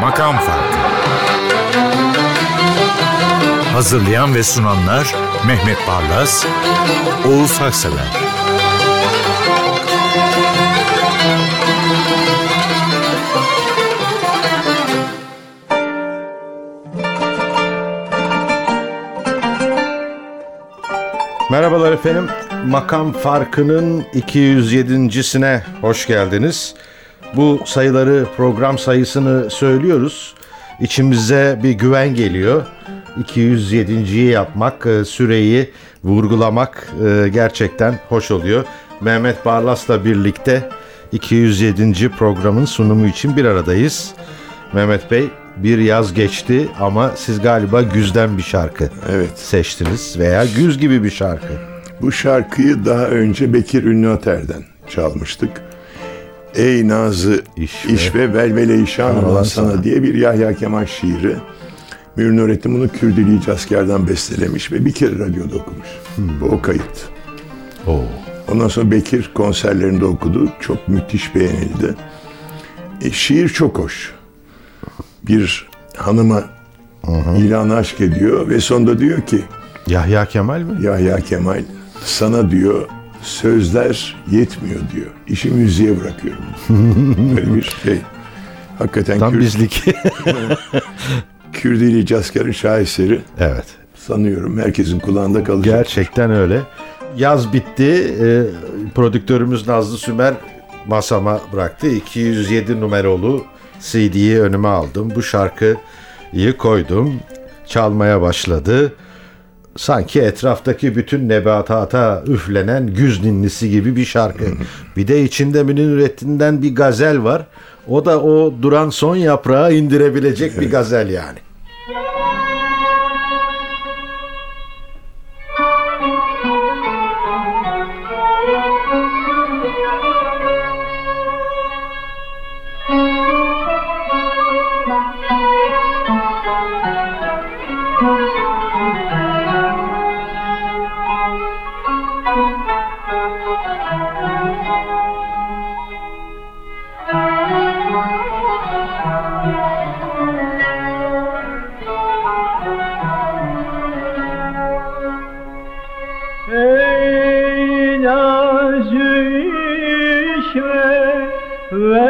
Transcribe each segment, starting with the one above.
Makam Farkı. Hazırlayan ve sunanlar Mehmet Barlas, Oğuz Haksever Merhabalar efendim. Makam farkının 207.sine hoş geldiniz. Bu sayıları program sayısını söylüyoruz. İçimize bir güven geliyor. 207.yi yapmak, e, süreyi vurgulamak e, gerçekten hoş oluyor. Mehmet Barlas'la birlikte 207. programın sunumu için bir aradayız. Mehmet Bey bir yaz geçti ama siz galiba güzden bir şarkı Evet. seçtiniz veya güz gibi bir şarkı. Bu şarkıyı daha önce Bekir Ünlü Ater'den çalmıştık. Ey Nazı İş iş, ve- ve velvele işan olan sana. diye bir Yahya Kemal şiiri. Münir Nurettin bunu Kürdili Casker'den bestelemiş ve bir kere radyoda okumuş. Bu o kayıt. Oo. Ondan sonra Bekir konserlerinde okudu. Çok müthiş beğenildi. E, şiir çok hoş. Bir hanıma ilanı aşk ediyor ve sonunda diyor ki Yahya Kemal mi? Yahya Kemal sana diyor sözler yetmiyor diyor. İşi müziğe bırakıyorum. Böyle bir şey. Hakikaten Tam Kür, bizlik. Kürdili Caskar'ın şaheseri evet. sanıyorum herkesin kulağında kalacak. Gerçekten öyle. Yaz bitti. Ee, prodüktörümüz Nazlı Sümer masama bıraktı. 207 numaralı CD'yi önüme aldım. Bu şarkıyı koydum. Çalmaya başladı. Sanki etraftaki bütün nebatata üflenen güz ninnisi gibi bir şarkı. bir de içinde Münir Nurettin'den bir gazel var. O da o duran son yaprağı indirebilecek bir gazel yani. Ve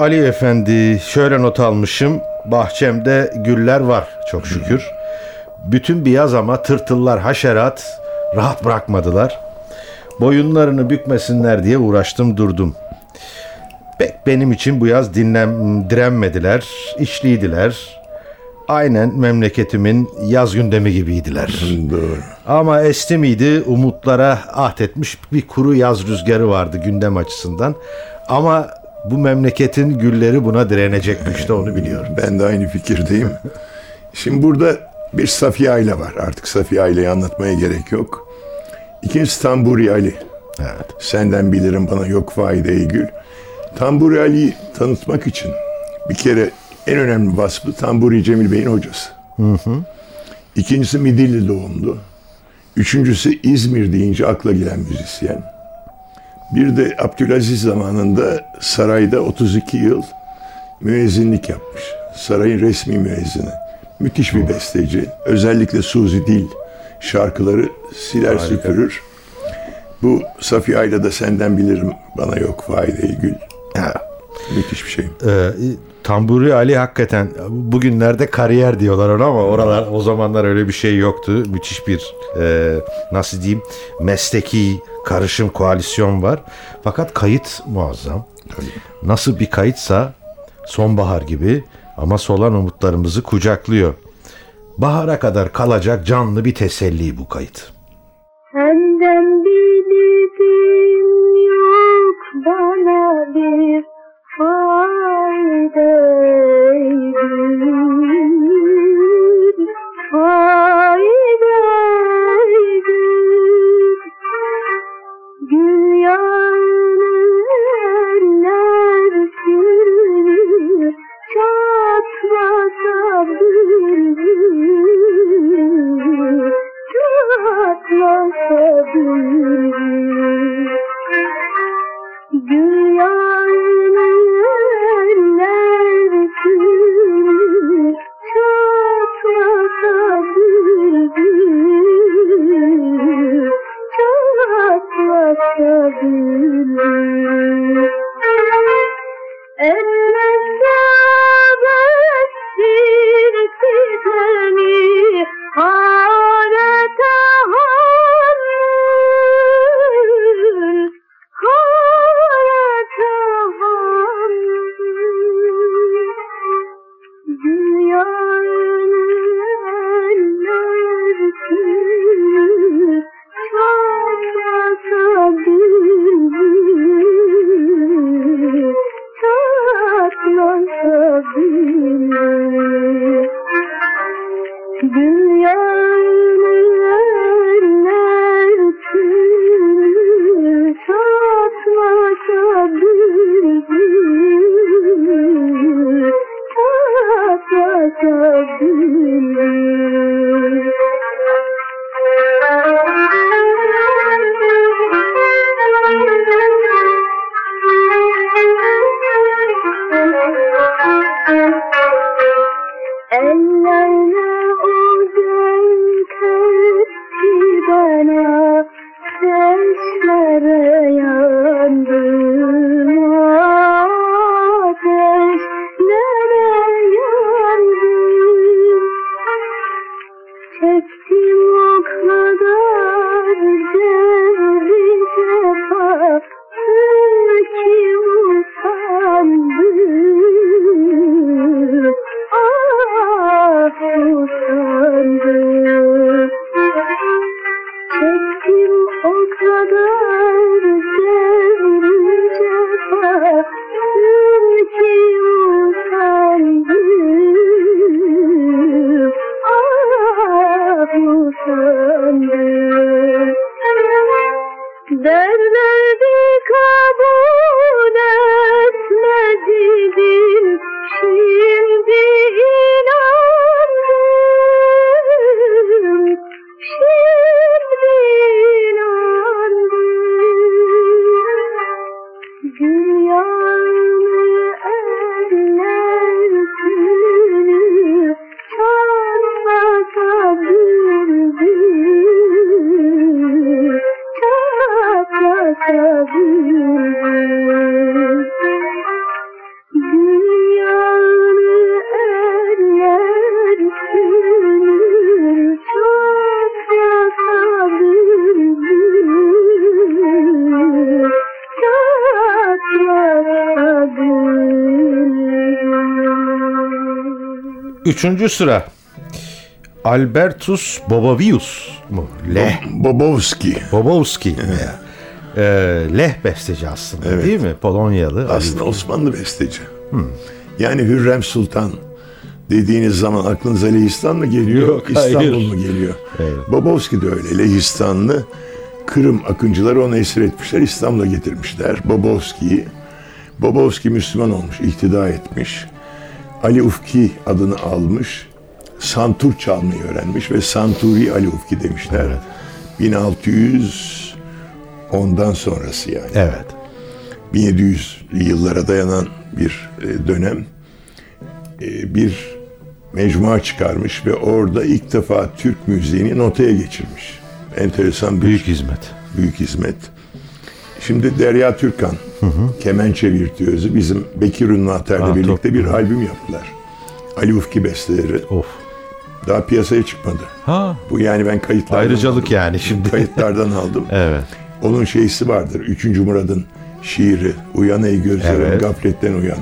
Ali Efendi şöyle not almışım. Bahçemde güller var çok şükür. Bütün bir yaz ama tırtıllar, haşerat rahat bırakmadılar. Boyunlarını bükmesinler diye uğraştım durdum. Pek benim için bu yaz dinlem, direnmediler, işliydiler. Aynen memleketimin yaz gündemi gibiydiler. Doğru. Ama esti miydi umutlara ahdetmiş bir kuru yaz rüzgarı vardı gündem açısından. Ama bu memleketin gülleri buna direnecekmiş de onu biliyorum. Ben de aynı fikirdeyim. Şimdi burada bir Safiye aile var. Artık Safiye aileyi anlatmaya gerek yok. İkincisi Tamburi Ali. Evet. Senden bilirim bana yok fayda gül. Tamburi Ali'yi tanıtmak için bir kere en önemli vasfı Tamburi Cemil Bey'in hocası. İkincisi Midilli doğumlu. Üçüncüsü İzmir deyince akla gelen müzisyen. Bir de Abdülaziz zamanında sarayda 32 yıl müezzinlik yapmış. Sarayın resmi müezzini. Müthiş bir besteci. Özellikle Suzi Dil şarkıları siler süpürür. Bu Safiye Ayla da senden bilirim bana yok fayda gül. Ha, Müthiş bir şey. e, Tamburi Ali hakikaten bugünlerde kariyer diyorlar ona ama oralar o zamanlar öyle bir şey yoktu. Müthiş bir e, nasıl diyeyim mesleki karışım koalisyon var. Fakat kayıt muazzam. Nasıl bir kayıtsa sonbahar gibi ama solan umutlarımızı kucaklıyor. Bahara kadar kalacak canlı bir teselli bu kayıt. Senden bildiğim yok bana bir fayda Üçüncü sıra. Albertus Bobavius mu? Leh. Bobovski. Bobowski. Ee, Leh besteci aslında Evet. değil mi? Polonyalı. Aslında Osmanlı besteci. Yani Hürrem Sultan dediğiniz zaman aklınıza Lehistan mı geliyor? Yok, İstanbul hayır. mu geliyor? Evet. Bobovski de öyle. Lehistanlı Kırım akıncıları onu esir etmişler. İstanbul'a getirmişler. Bobovski'yi. Bobovski Müslüman olmuş, ihtida etmiş. Ali Ufki adını almış. Santur çalmayı öğrenmiş ve Santuri Ali Ufki demişler. 1600 ondan sonrası yani. Evet. 1700 yıllara dayanan bir e, dönem e, bir mecmua çıkarmış ve orada ilk defa Türk müziğini notaya geçirmiş. Enteresan bir Büyük hizmet. büyük hizmet. Şimdi Derya Türkan, kemençe virtüözü bizim Bekir Ünlü Ater'le Ah, birlikte çok bir albüm yaptılar. Ali Ufki besteleri. Of. Daha piyasaya çıkmadı. Ha. Bu yani ben kayıtlardan Ayrıcalık aldım. yani şimdi. Kayıtlardan aldım. Evet. Onun şeysi vardır. Üçüncü Murad'ın şiiri. Uyan ey gözlerim Evet. gafletten uyan.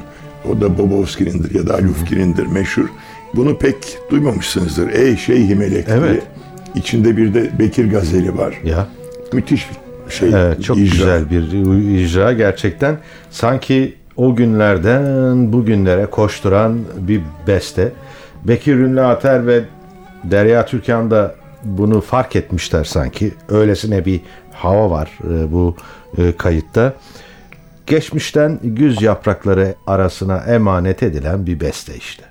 O da Bobovski'nindir ya da Alufki'nindir meşhur. Bunu pek duymamışsınızdır. Ey şeyhi melek diye. Evet. İçinde bir de Bekir Gazeli var. Ya. Müthiş bir şey. Evet, çok icra. güzel bir icra gerçekten. Sanki o günlerden bugünlere koşturan bir beste. Bekir Ünlü Ater ve Derya Türkan da bunu fark etmişler sanki. Öylesine bir hava var e, bu e, kayıtta. Geçmişten güz yaprakları arasına emanet edilen bir beste işte.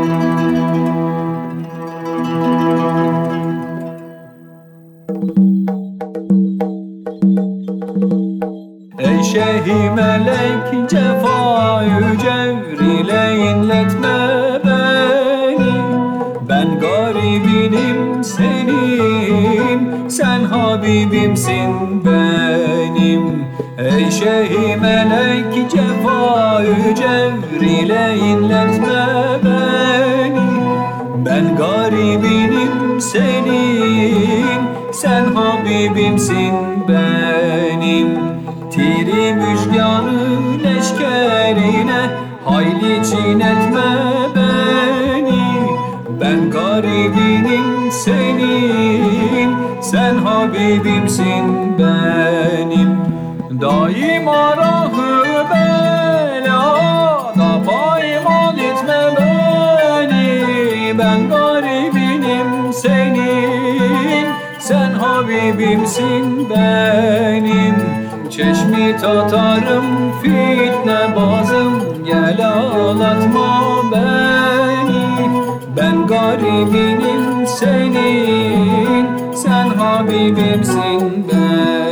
Ey şeyhi melek cefayı cevriyle inletme beni. Ben garibinim senin Sen Habibimsin benim. Ey şeyhi melek cefayı cevriyle inletme Habibimsin benim. Tiri müjganı leşkerine Hayli çiğnetme beni. Ben garibinim senin Sen Habibimsin Habibimsin benim. Çeşmi tatarım fitne bazım. Gel ağlatma beni. Ben garibinim senin. Sen Habibimsin benim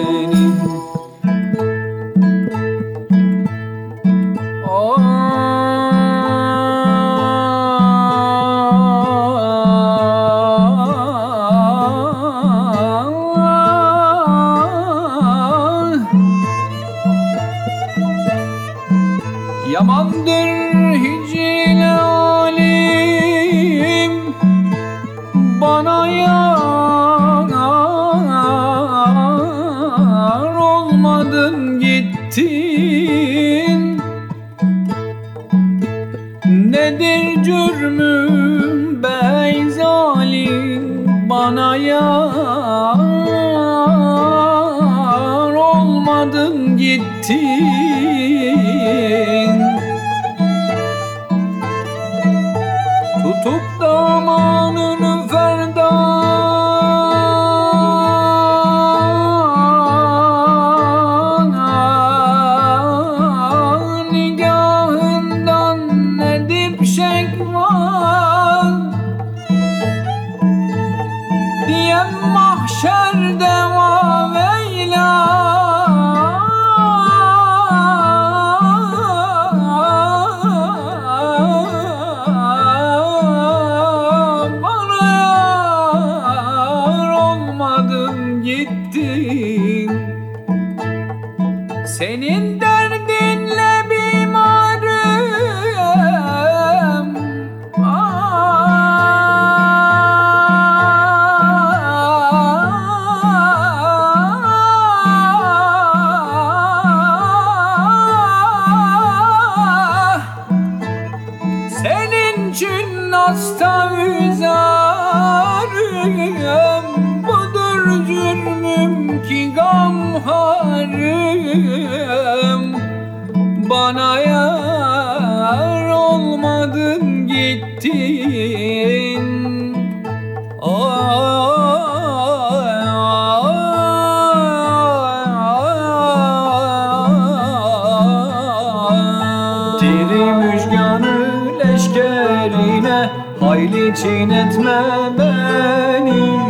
çiğnetme beni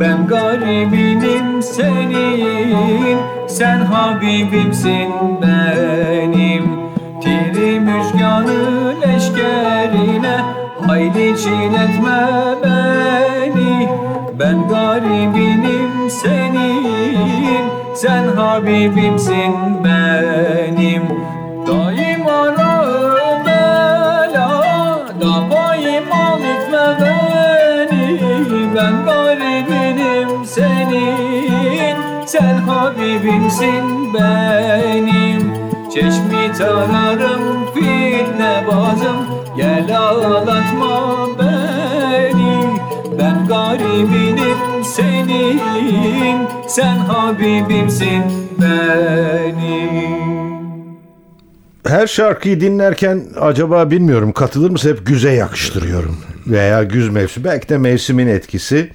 Ben garibinim senin. Sen Habibimsin benim. Diri müjganı leşkerine Hayli çiğnetme beni. Ben garibinim senin. Sen Habibimsin benim Habibimsin benim Çeşmi tararım fitne bazım Gel ağlatma beni Ben garibinim senin. Sen Habibimsin benim Her şarkıyı dinlerken acaba bilmiyorum katılır mısın hep güze yakıştırıyorum. Veya güz mevsimi belki de mevsimin etkisi.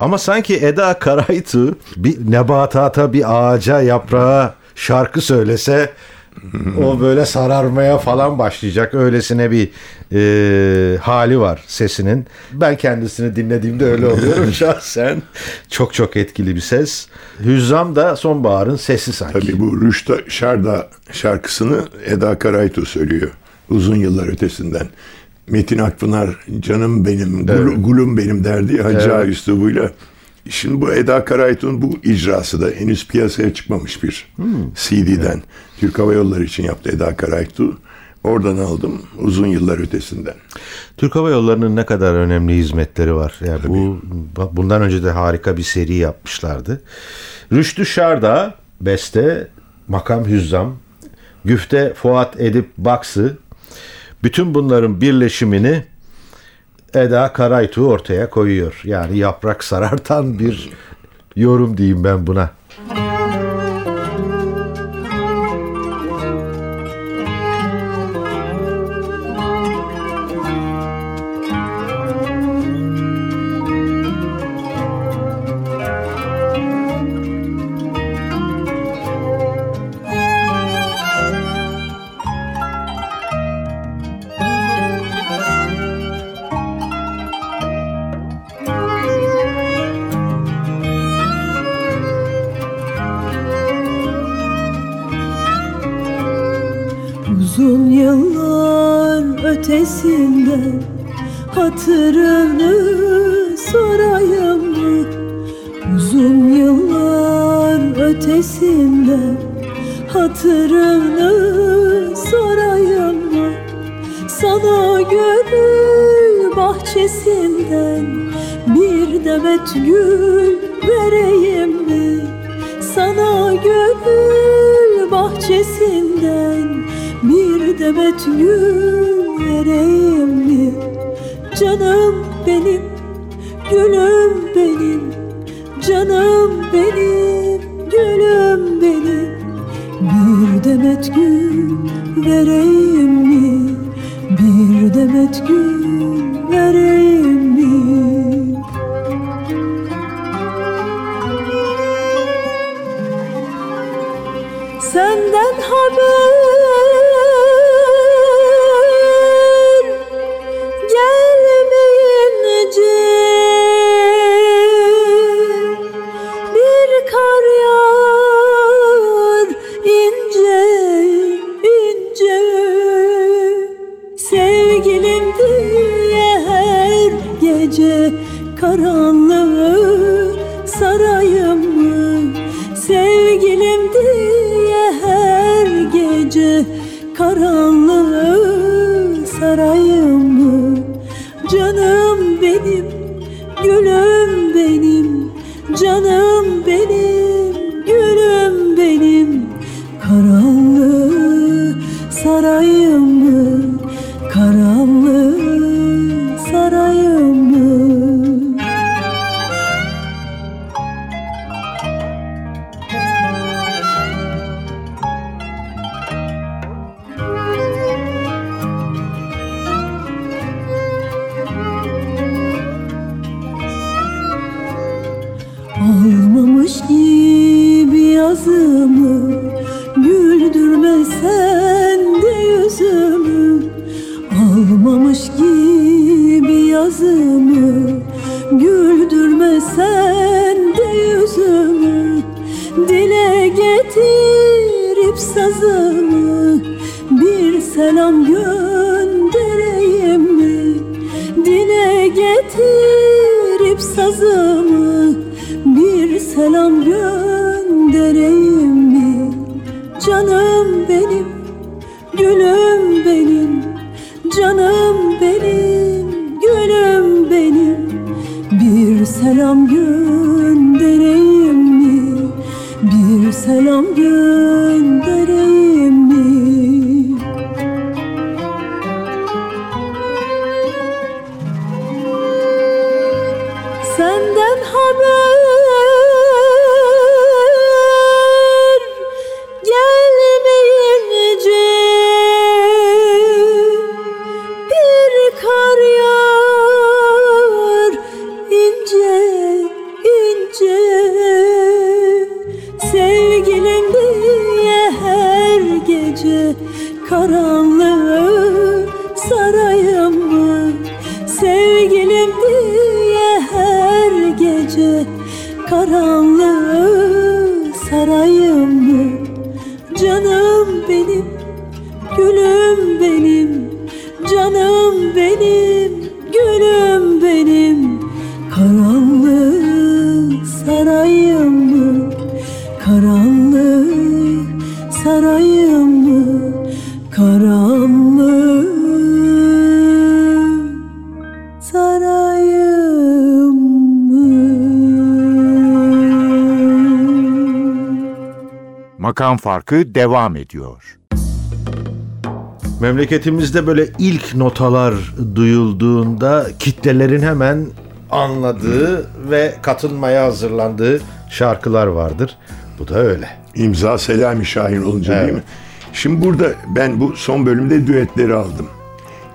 Ama sanki Eda Karaytı bir nebatata bir ağaca yaprağa şarkı söylese o böyle sararmaya falan başlayacak. Öylesine bir e, hali var sesinin. Ben kendisini dinlediğimde öyle oluyorum şahsen. Çok çok etkili bir ses. Hüzzam da sonbaharın sesi sanki. Tabii bu Rüşta Şarda şarkısını Eda Karaytu söylüyor. Uzun yıllar ötesinden. Metin Akpınar canım benim, gul- gulum benim derdi Hacı Ağa üslubuyla. Şimdi bu Eda Karaytu'nun bu icrası da henüz piyasaya çıkmamış bir CD'den. Türk Hava Yolları için yaptı Eda Karaytu. Oradan aldım uzun yıllar ötesinden. Türk Hava Yolları'nın ne kadar önemli hizmetleri var. Yani bu bundan önce de harika bir seri yapmışlardı. Rüştü Şarda beste, Makam Hüzzam, Güfte Fuat Edip Baksı bütün bunların birleşimini Eda Karaytu ortaya koyuyor. Yani yaprak sarartan bir yorum diyeyim ben buna. Canım benim, gülüm benim, canım benim, gülüm benim. Bir demet gül vereyim mi? Bir demet gül vereyim sazımı Bir selam göndereyim mi? Dile getirip sazımı bir selam Makam Farkı devam ediyor. Memleketimizde böyle ilk notalar duyulduğunda kitlelerin hemen anladığı ve katılmaya hazırlandığı şarkılar vardır. Bu da öyle. İmza Selami Şahin olunca değil Evet. mi? Şimdi burada ben bu son bölümde düetleri aldım.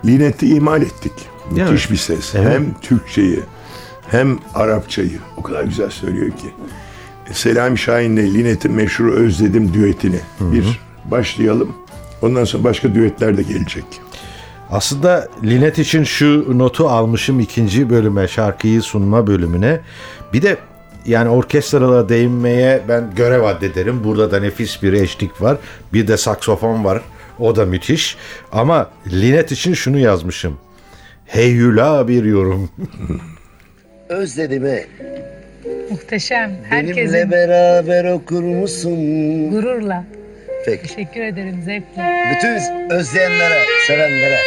Linet'i imal ettik. Müthiş Evet. bir ses. Evet. Hem Türkçeyi hem Arapçayı. O kadar güzel söylüyor ki. Selami Şahin'le Linet'in meşhur Özledim düetini bir başlayalım. Ondan sonra başka düetler de gelecek. Aslında Linet için şu notu almışım ikinci bölüme, şarkıyı sunma bölümüne. Bir de yani orkestralara değinmeye ben görev addederim. Burada da nefis bir eşlik var. Bir de saksofon var O da müthiş. Ama Linet için şunu yazmışım. Heyyula bir yorum. Özledim'i Muhteşem. benimle Herkesin beraber okur musun? gururla. Peki. Teşekkür ederim zevkle. Bütün özleyenlere, sevenlere.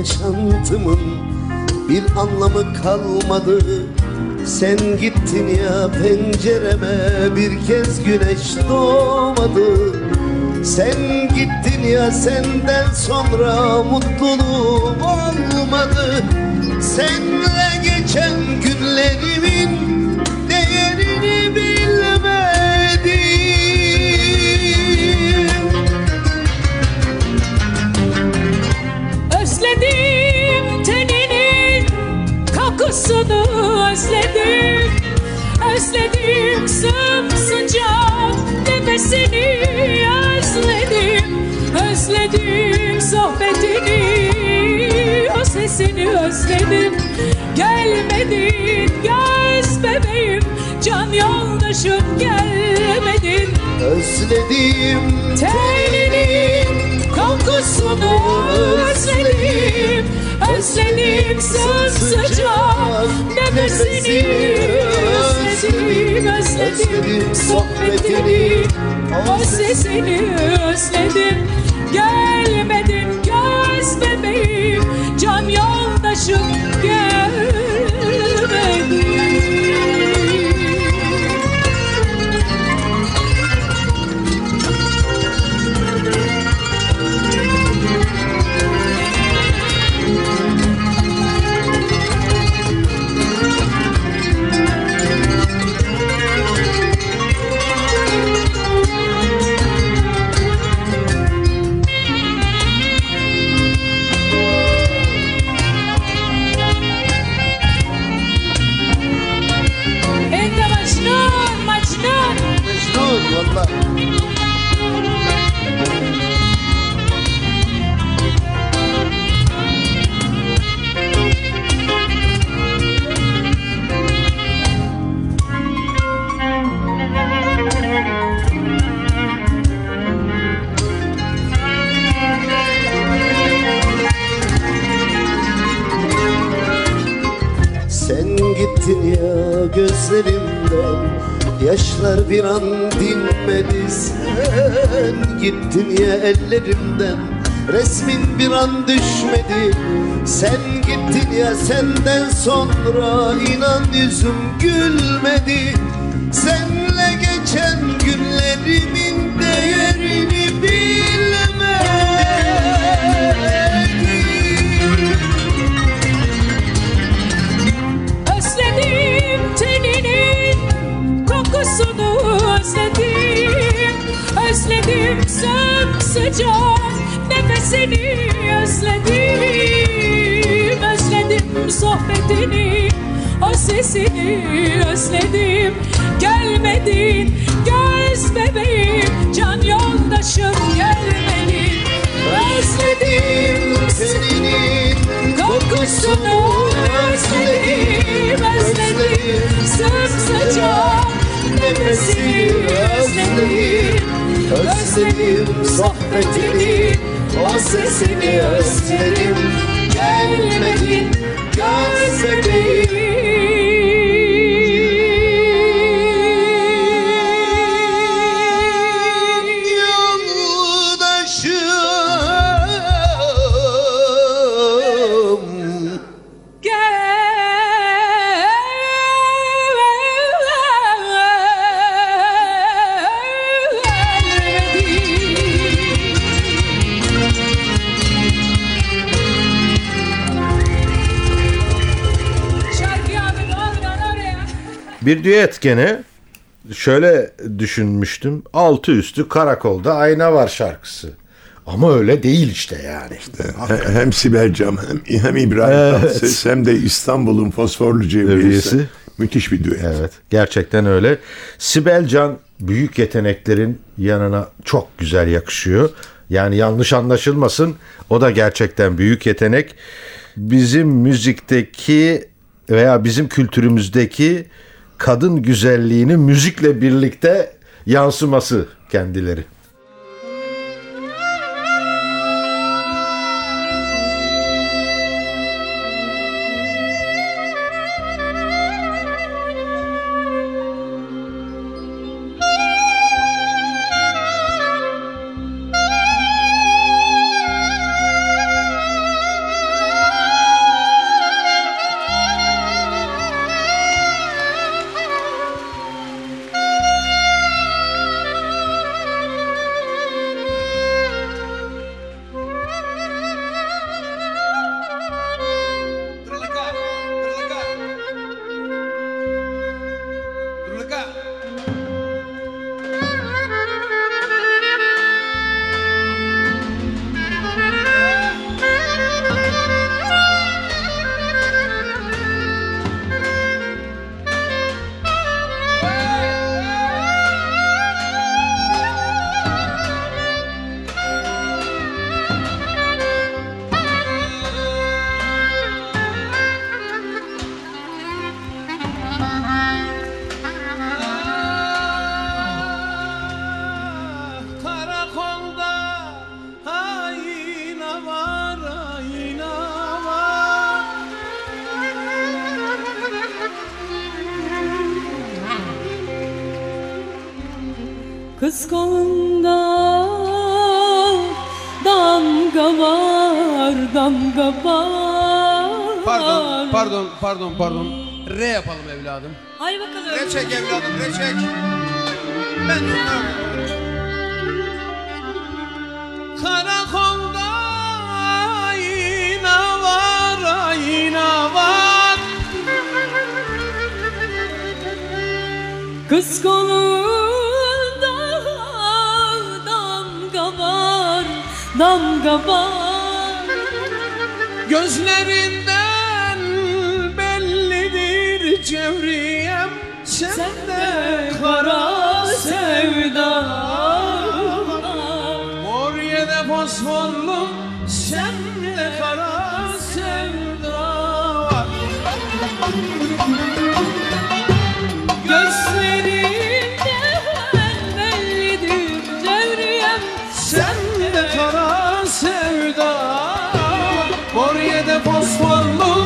Yaşantımın bir anlamı kalmadı. Sen gittin ya pencereme bir kez güneş doğmadı. Sen gittin ya senden sonra mutluluğum olmadı. Senle geçen günlerimin kokusunu özledim. Özledim sımsıcak nefesini özledim. Özledim sohbetini o sesini özledim. Gelmedin göz bebeğim can yoldaşım gelmedin. Özledim. Teninin kokusunu özledim Özledim sımsıcak nefesini özledim Özledim sohbetini. O sesini özledim. Gelmedin gözlerimden Yaşlar bir an dinmedi Sen gittin ya ellerimden. Resmin bir an düşmedi Sen gittin ya senden sonra. İnan yüzüm gülmedi Senle geçen günlerimin kokusunu özledim. Özledim sımsıcak nefesini özledim. Özledim sohbetini o sesini özledim. Gelmedin göz bebeğim can yoldaşım gelmedin Özledim Teninin kokusunu özledim Özledim sımsıcak nefesini özledim Özledim. Sohbetini o sesini özledim. Gelmedin göz bebeğim Bir düet gene şöyle düşünmüştüm. Altı üstü karakolda ayna var şarkısı. Ama öyle değil işte yani. He- Hem Sibel Can hem, hem İbrahim Evet. Tatlıses hem de İstanbul'un fosforlu cevriyesi. Müthiş bir düet. Evet gerçekten öyle. Sibel Can büyük yeteneklerin yanına çok güzel yakışıyor. Yani yanlış anlaşılmasın o da gerçekten büyük yetenek. Bizim müzikteki veya bizim kültürümüzdeki kadın güzelliğini müzikle birlikte yansıması kendileri. Pardon, pardon, pardon. R yapalım evladım. Hay bakalım. R çek evladım, R çek. Ben Karakolda ayna var, ayna var. Kız kolunda damga var, damga var. Gözlerinden bellidir cevriyem Sende kara sevda Orye'de fosforlu Sende kara sevda var Gözlerinden bellidir cevriyem Sende kara sevda Orye'de fosforlu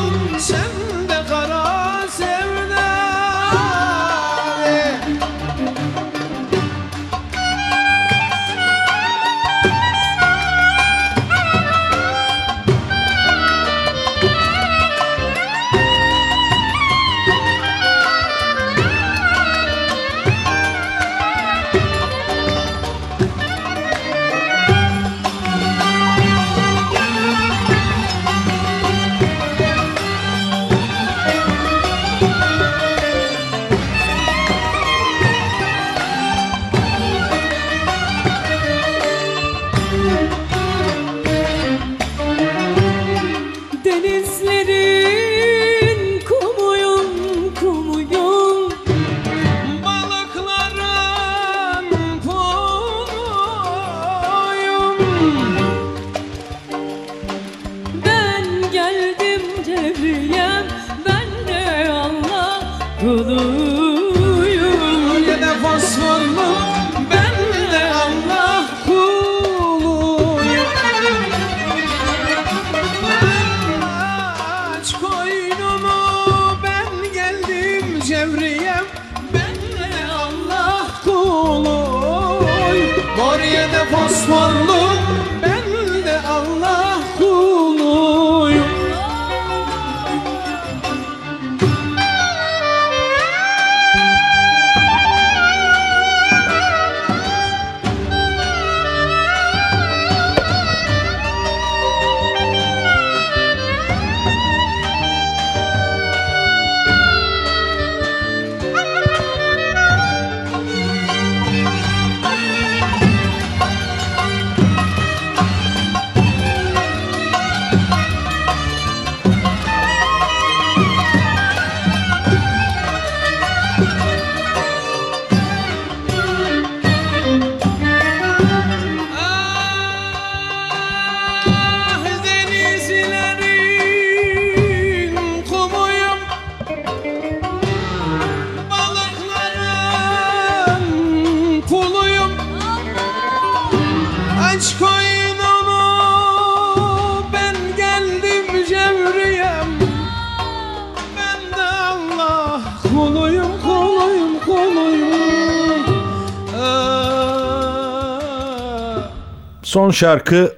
Son şarkı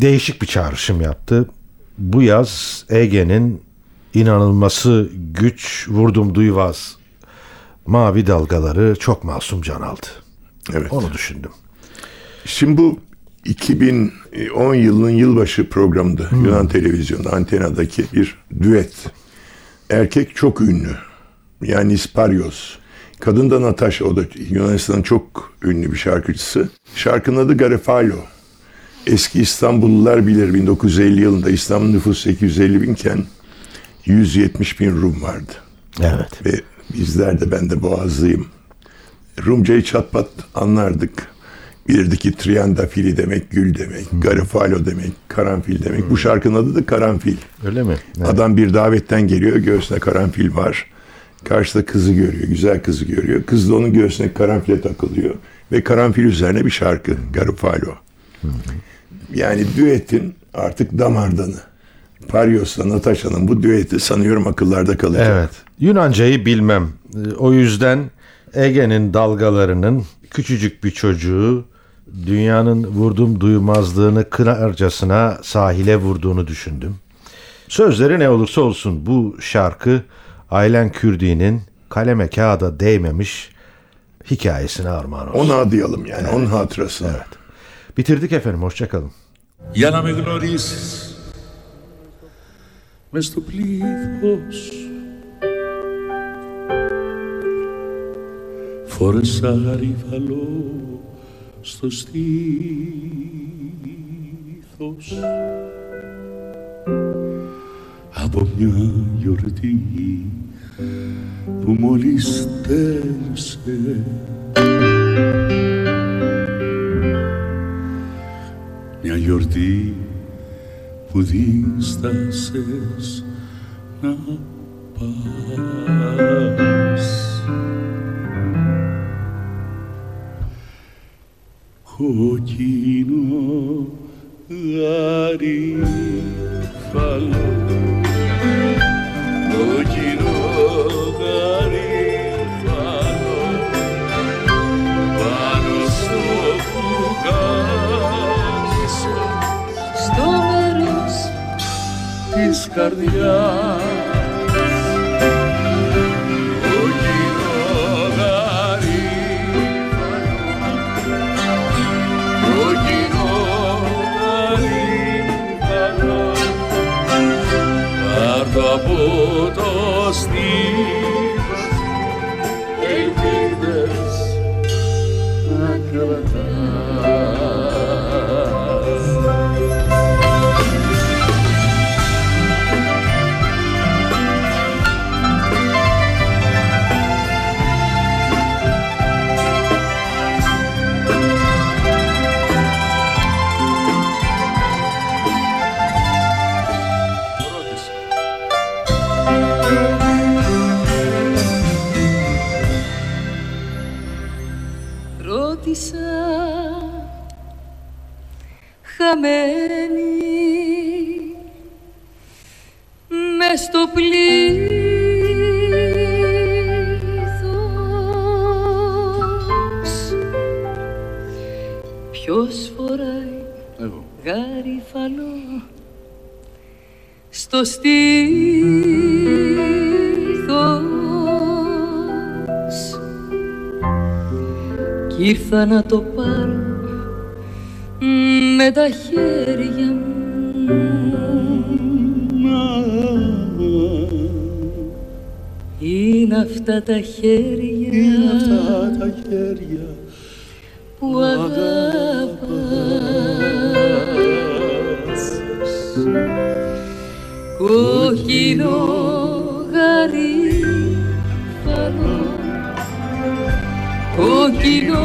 değişik bir çağrışım yaptı. Bu yaz Ege'nin inanılması güç vurdum duymaz mavi dalgaları çok masum can aldı. Evet. Onu düşündüm. Şimdi bu 2010 yılının yılbaşı programında Yunan televizyonu Antena'daki bir düet. Erkek çok ünlü. Yani Parios. Kadın da Natasha. O da Yunanistan'ın çok ünlü bir şarkıcısı. Şarkının adı Garefalo. Eski İstanbullular bilir 1950 yılında İstanbul nüfusu 850 binken 170 bin Rum vardı. Evet. Ve bizler de ben de boğazlıyım. Rumcayı çatpat anlardık. Bilirdik ki triandafili demek, gül demek, garifalo demek, karanfil demek. Bu şarkının adı da karanfil. Öyle mi? Evet. Adam bir davetten geliyor, göğsüne karanfil var. Karşıda kızı görüyor, güzel kızı görüyor. Kız da onun göğsüne karanfile takılıyor. Ve karanfil üzerine bir şarkı, garifalo. Yani düetin artık damardanı. Parios'la Natasha'nın bu düeti sanıyorum akıllarda kalacak. Evet. Yunancayı bilmem. O yüzden Ege'nin dalgalarının küçücük bir çocuğu dünyanın vurdum duymazlığını kınarcasına sahile vurduğunu düşündüm. Sözleri ne olursa olsun bu şarkı Aylen Kürdi'nin kaleme kağıda değmemiş hikayesine armağan olsun. Onu adayalım yani, onun hatırasına. Evet. Bitirdik efendim. Hoşçakalın. για να με γνωρίσεις μες στο πλήθος φόρεσα γαρίφαλο στο στήθος από μια γιορτή που μόλις τέλειωσε μια γιορτή που δίστασες να πας. Κόκκινο γαρίφαλο cardinal. Εγώ. γαρίφαλο. Στο στήθος κι ήρθα να το πάρω με τα χέρια μου. Είναι αυτά τα χέρια Είναι αυτά τα χέρια που αγαπάς Κόκκινο γαρίφαλο Κόκκινο